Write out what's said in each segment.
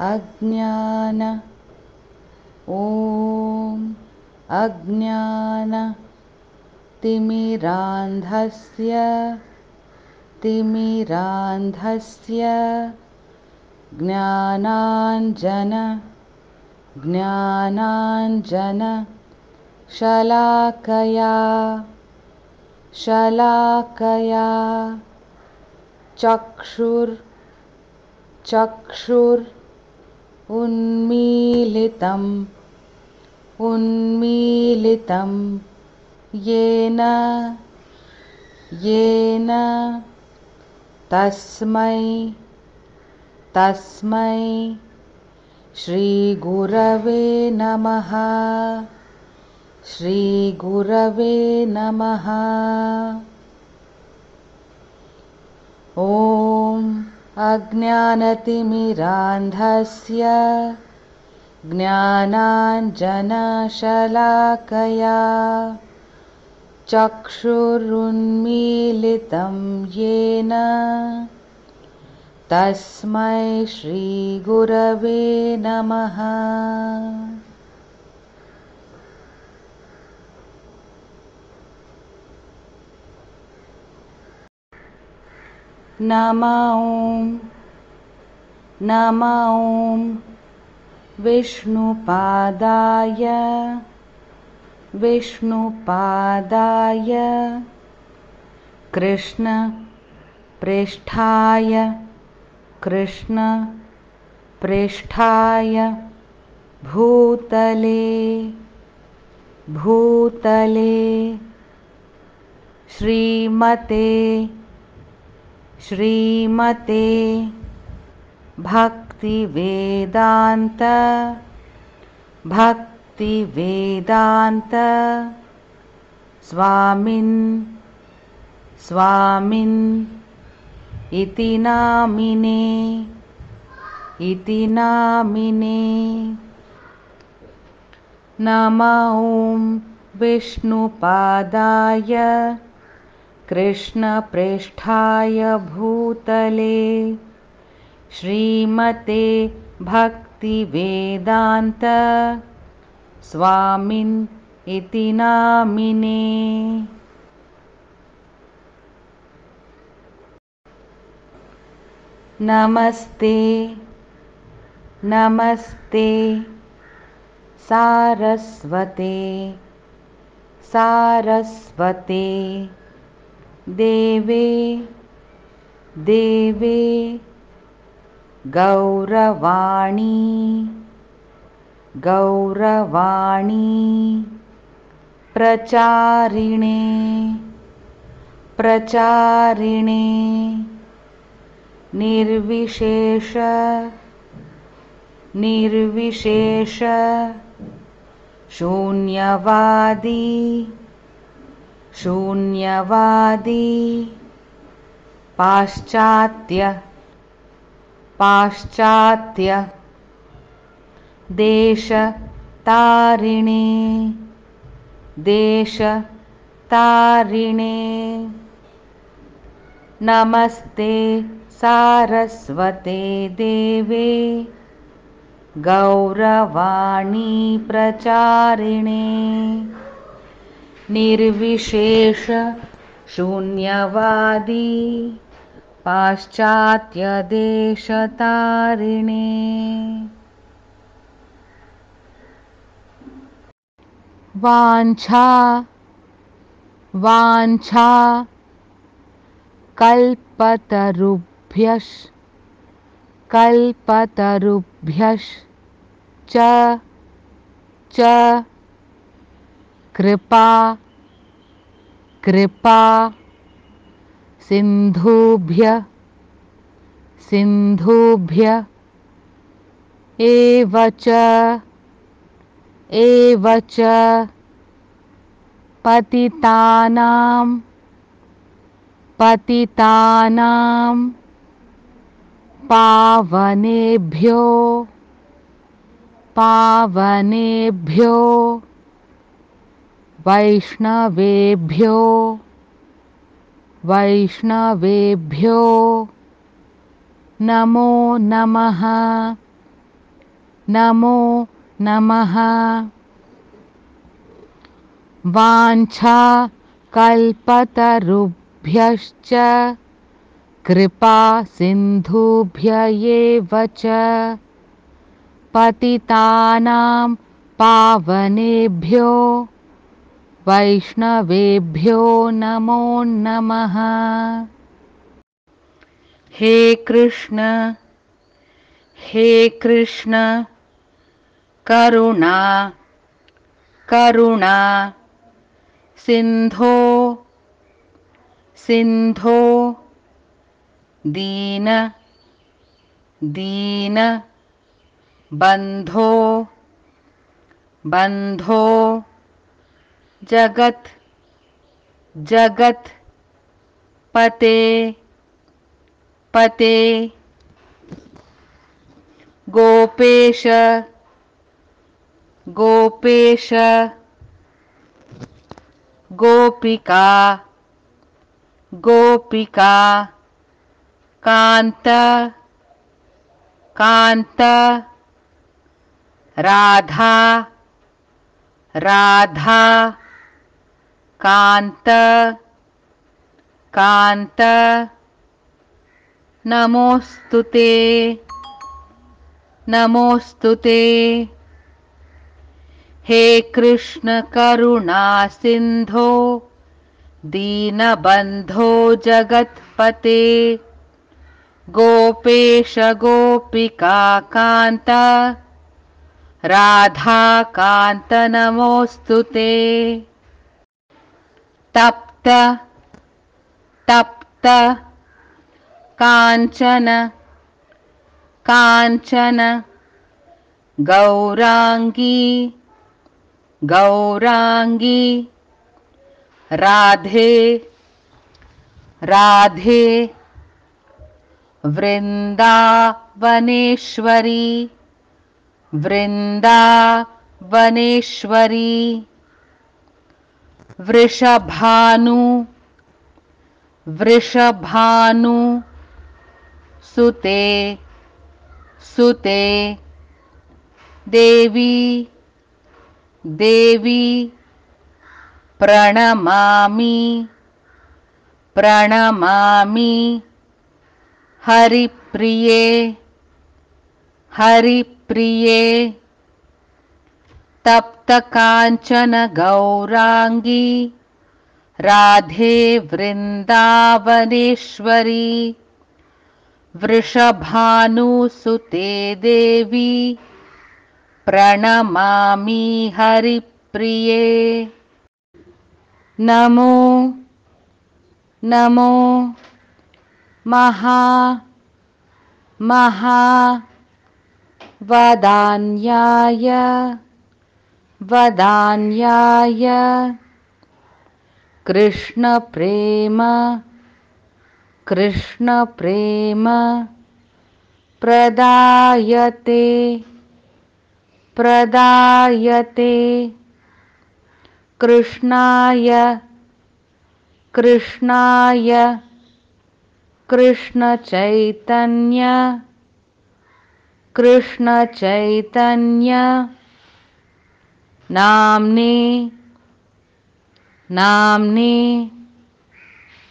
अज्ञान। ॐ अज्ञान। तिमिरान्धस्य। तिमिरान्धस्य। ज्ञानाञ्जन। ज्ञानाञ्जन। शलाकया। शलाकया। चक्षुर्। चक्षुर्। उन्मीलितम् उन्मीलितं येन येन तस्मै तस्मै श्रीगुरवे नमः श्रीगुरवे नमः। ॐ अज्ञानतिमिरान्धस्य ज्ञानाञ्जनशलाकया चक्षुरुन्मीलितं येन। तस्मै श्रीगुरवे नमः। नम ॐ नम ॐ विष्णुपादाय विष्णुपादाय कृष्णप्रेष्ठाय कृष्णप्रेष्ठाय भूतले भूतले श्रीमते श्रीमते भक्तिवेदान्त भक्तिवेदान्त स्वामिन् स्वामिन् इति नामिने इति नामिने। नम ॐ विष्णुपादाय कृष्णप्रेष्ठाय भूतले। श्रीमते भक्तिवेदान्त स्वामिन् इति नामिने। नमस्ते नमस्ते सारस्वते सारस्वते। देवे देवे गौरवाणी गौरवाणी प्रचारिणे प्रचारिणे निर्विशेष निर्विशेष शून्यवादी शून्यवादी। पाश्चात्य। पाश्चात्य। देशतारिणे। देशतारिणे। नमस्ते सारस्वते देवे। गौरवाणी प्रचारिणे निर्विशेष शून्यवादी पाश्चात्यदेशतारिणे। वाञ्छा वाञ्छा कल्पतरुभ्यश् कल्पतरुभ्यश्च च कृपा। कृपा सिन्धुभ्य सिन्धुभ्य एव च एव च पतितानां पावनेभ्यो पावनेभ्यो वैष्णवेभ्यो। वैष्णवेभ्यो। नमो नमः। नमो नमः। वाञ्छा कल्पतरुभ्यश्च कृपा सिन्धुभ्य एव च। पतितानां पावनेभ्यो। वैष्णवेभ्यो नमो नमः। हे कृष्ण हे कृष्ण, करुणा करुणा, सिन्धो सिन्धो, दीन दीन, बन्धो बन्धो। जगत् जगत पते पते गोपेश गोपेश गोपिका गोपिका कान्त कान्त राधा राधा कान्त कान्त नमोऽस्तु ते नमोऽस्तु ते। हे कृष्ण करुणा सिन्धो दीनबन्धो जगत्पते। गोपेश गोपिका कान्त राधाकान्त नमोऽस्तु ते तप्त तप्त काञ्चन काञ्चन गौराङ्गी गौराङ्गी राधे राधे वृन्दावनेश्वरी वृन्दावनेश्वरी। वृषभानु वृषभानु सुते सुते देवी देवी प्रणमामि प्रणमामि हरिप्रिये हरिप्रिये तप्तकाञ्चन गौराङ्गी। राधे वृन्दावनेश्वरी। वृषभानुसुते देवी। प्रणमामि हरिप्रिये। नमो नमो महा महा वदान्याय। वदान्याय। कृष्णप्रेम कृष्णप्रेम प्रदायते प्रदायते। कृष्णाय कृष्णाय कृष्णचैतन्य कृष्णचैतन्य नाम्ने नाम्ने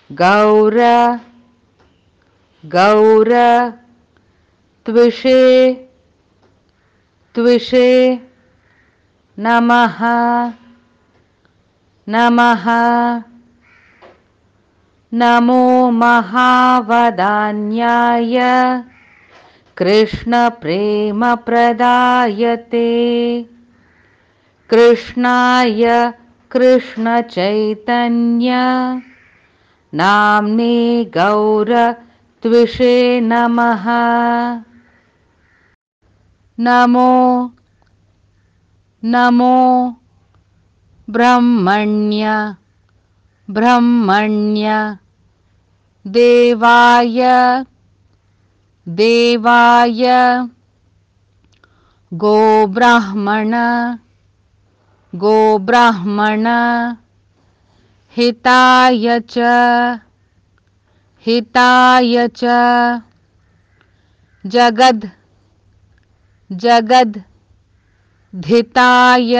गौर गौर त्विषे त्विषे नमः नमः नमो महावदान्याय कृष्णप्रेमप्रदायते कृष्णाय कृष्णचैतन्य। नाम्ने गौर त्विषे नमः। नमो नमो ब्रह्मण्य ब्रह्मण्य। देवाय देवाय। गोब्राह्मण गोब्राह्मण हिताय च हिताय च। जगद् जगद् धिताय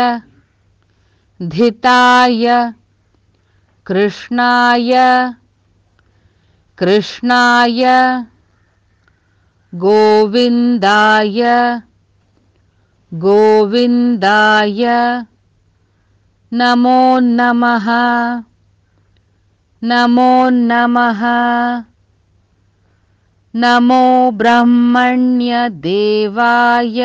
धिताय। कृष्णाय कृष्णाय। गोविन्दाय गोविन्दाय। नमो नमः। नमो नमः। नमो ब्रह्मण्यदेवाय।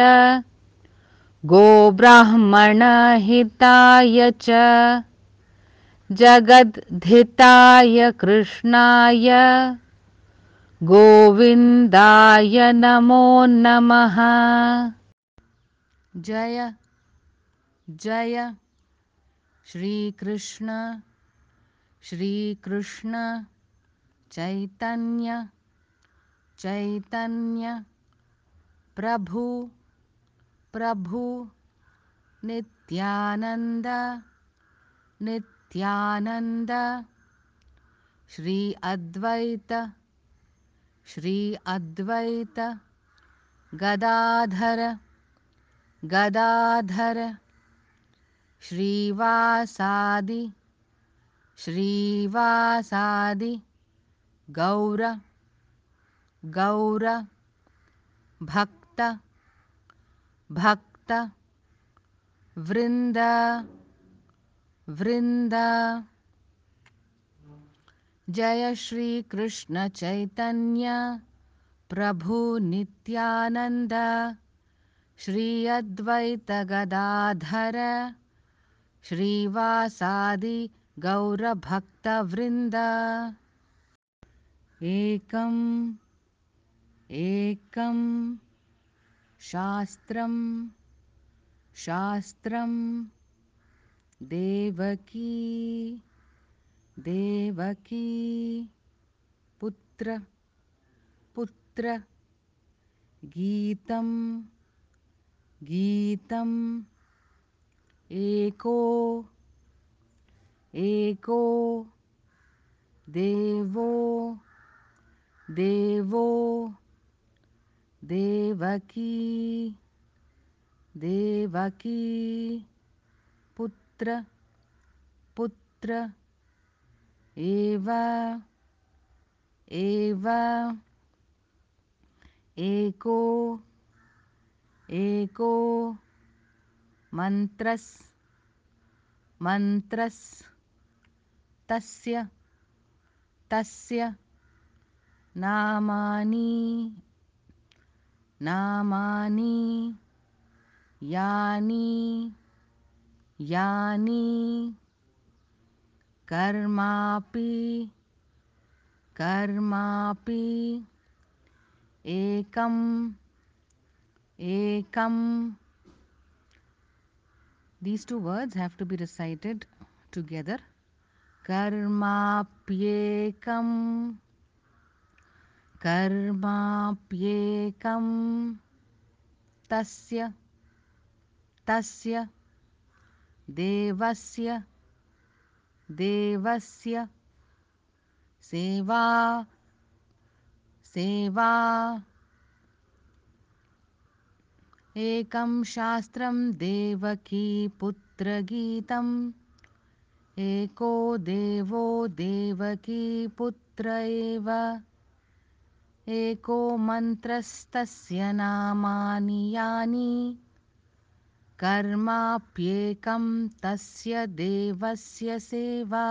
गोब्राह्मणहिताय च। जगद्धिताय कृष्णाय। गोविन्दाय नमो नमः। जय। जय। श्रीकृष्ण। श्रीकृष्ण चैतन्य। चैतन्य। प्रभु। प्रभु। नित्यानन्द। नित्यानन्द। श्री अद्वैत। श्री अद्वैत। गदाधर। गदाधर श्रीवासादि श्रीवासादि गौर गौर भक्त भक्त वृन्द वृन्द। जय श्रीकृष्ण चैतन्य प्रभु नित्यानन्द श्री अद्वैत गदाधर श्रीवासादि गौरभक्तवृन्द। एकम् एकं शास्त्रं शास्त्रं देवकी देवकी। पुत्र पुत्र। गीतं गीतम् एको एको देवो देवो देवकी देवकी पुत्र पुत्र एव एव एको एको मन्त्रस् मन्त्रस् तस्य तस्य नामानि नामानि यानि यानि कर्मापि कर्मापि एकम् एकम् These two words have to be recited together. Karmapyekam कर्माप्येकं तस्य तस्य देवस्य देवस्य सेवा सेवा एकं शास्त्रं देवकीपुत्रगीतम्। एको देवो देवकीपुत्र एव। एको मन्त्रस्तस्य नामानि यानि। कर्माप्येकं तस्य देवस्य सेवा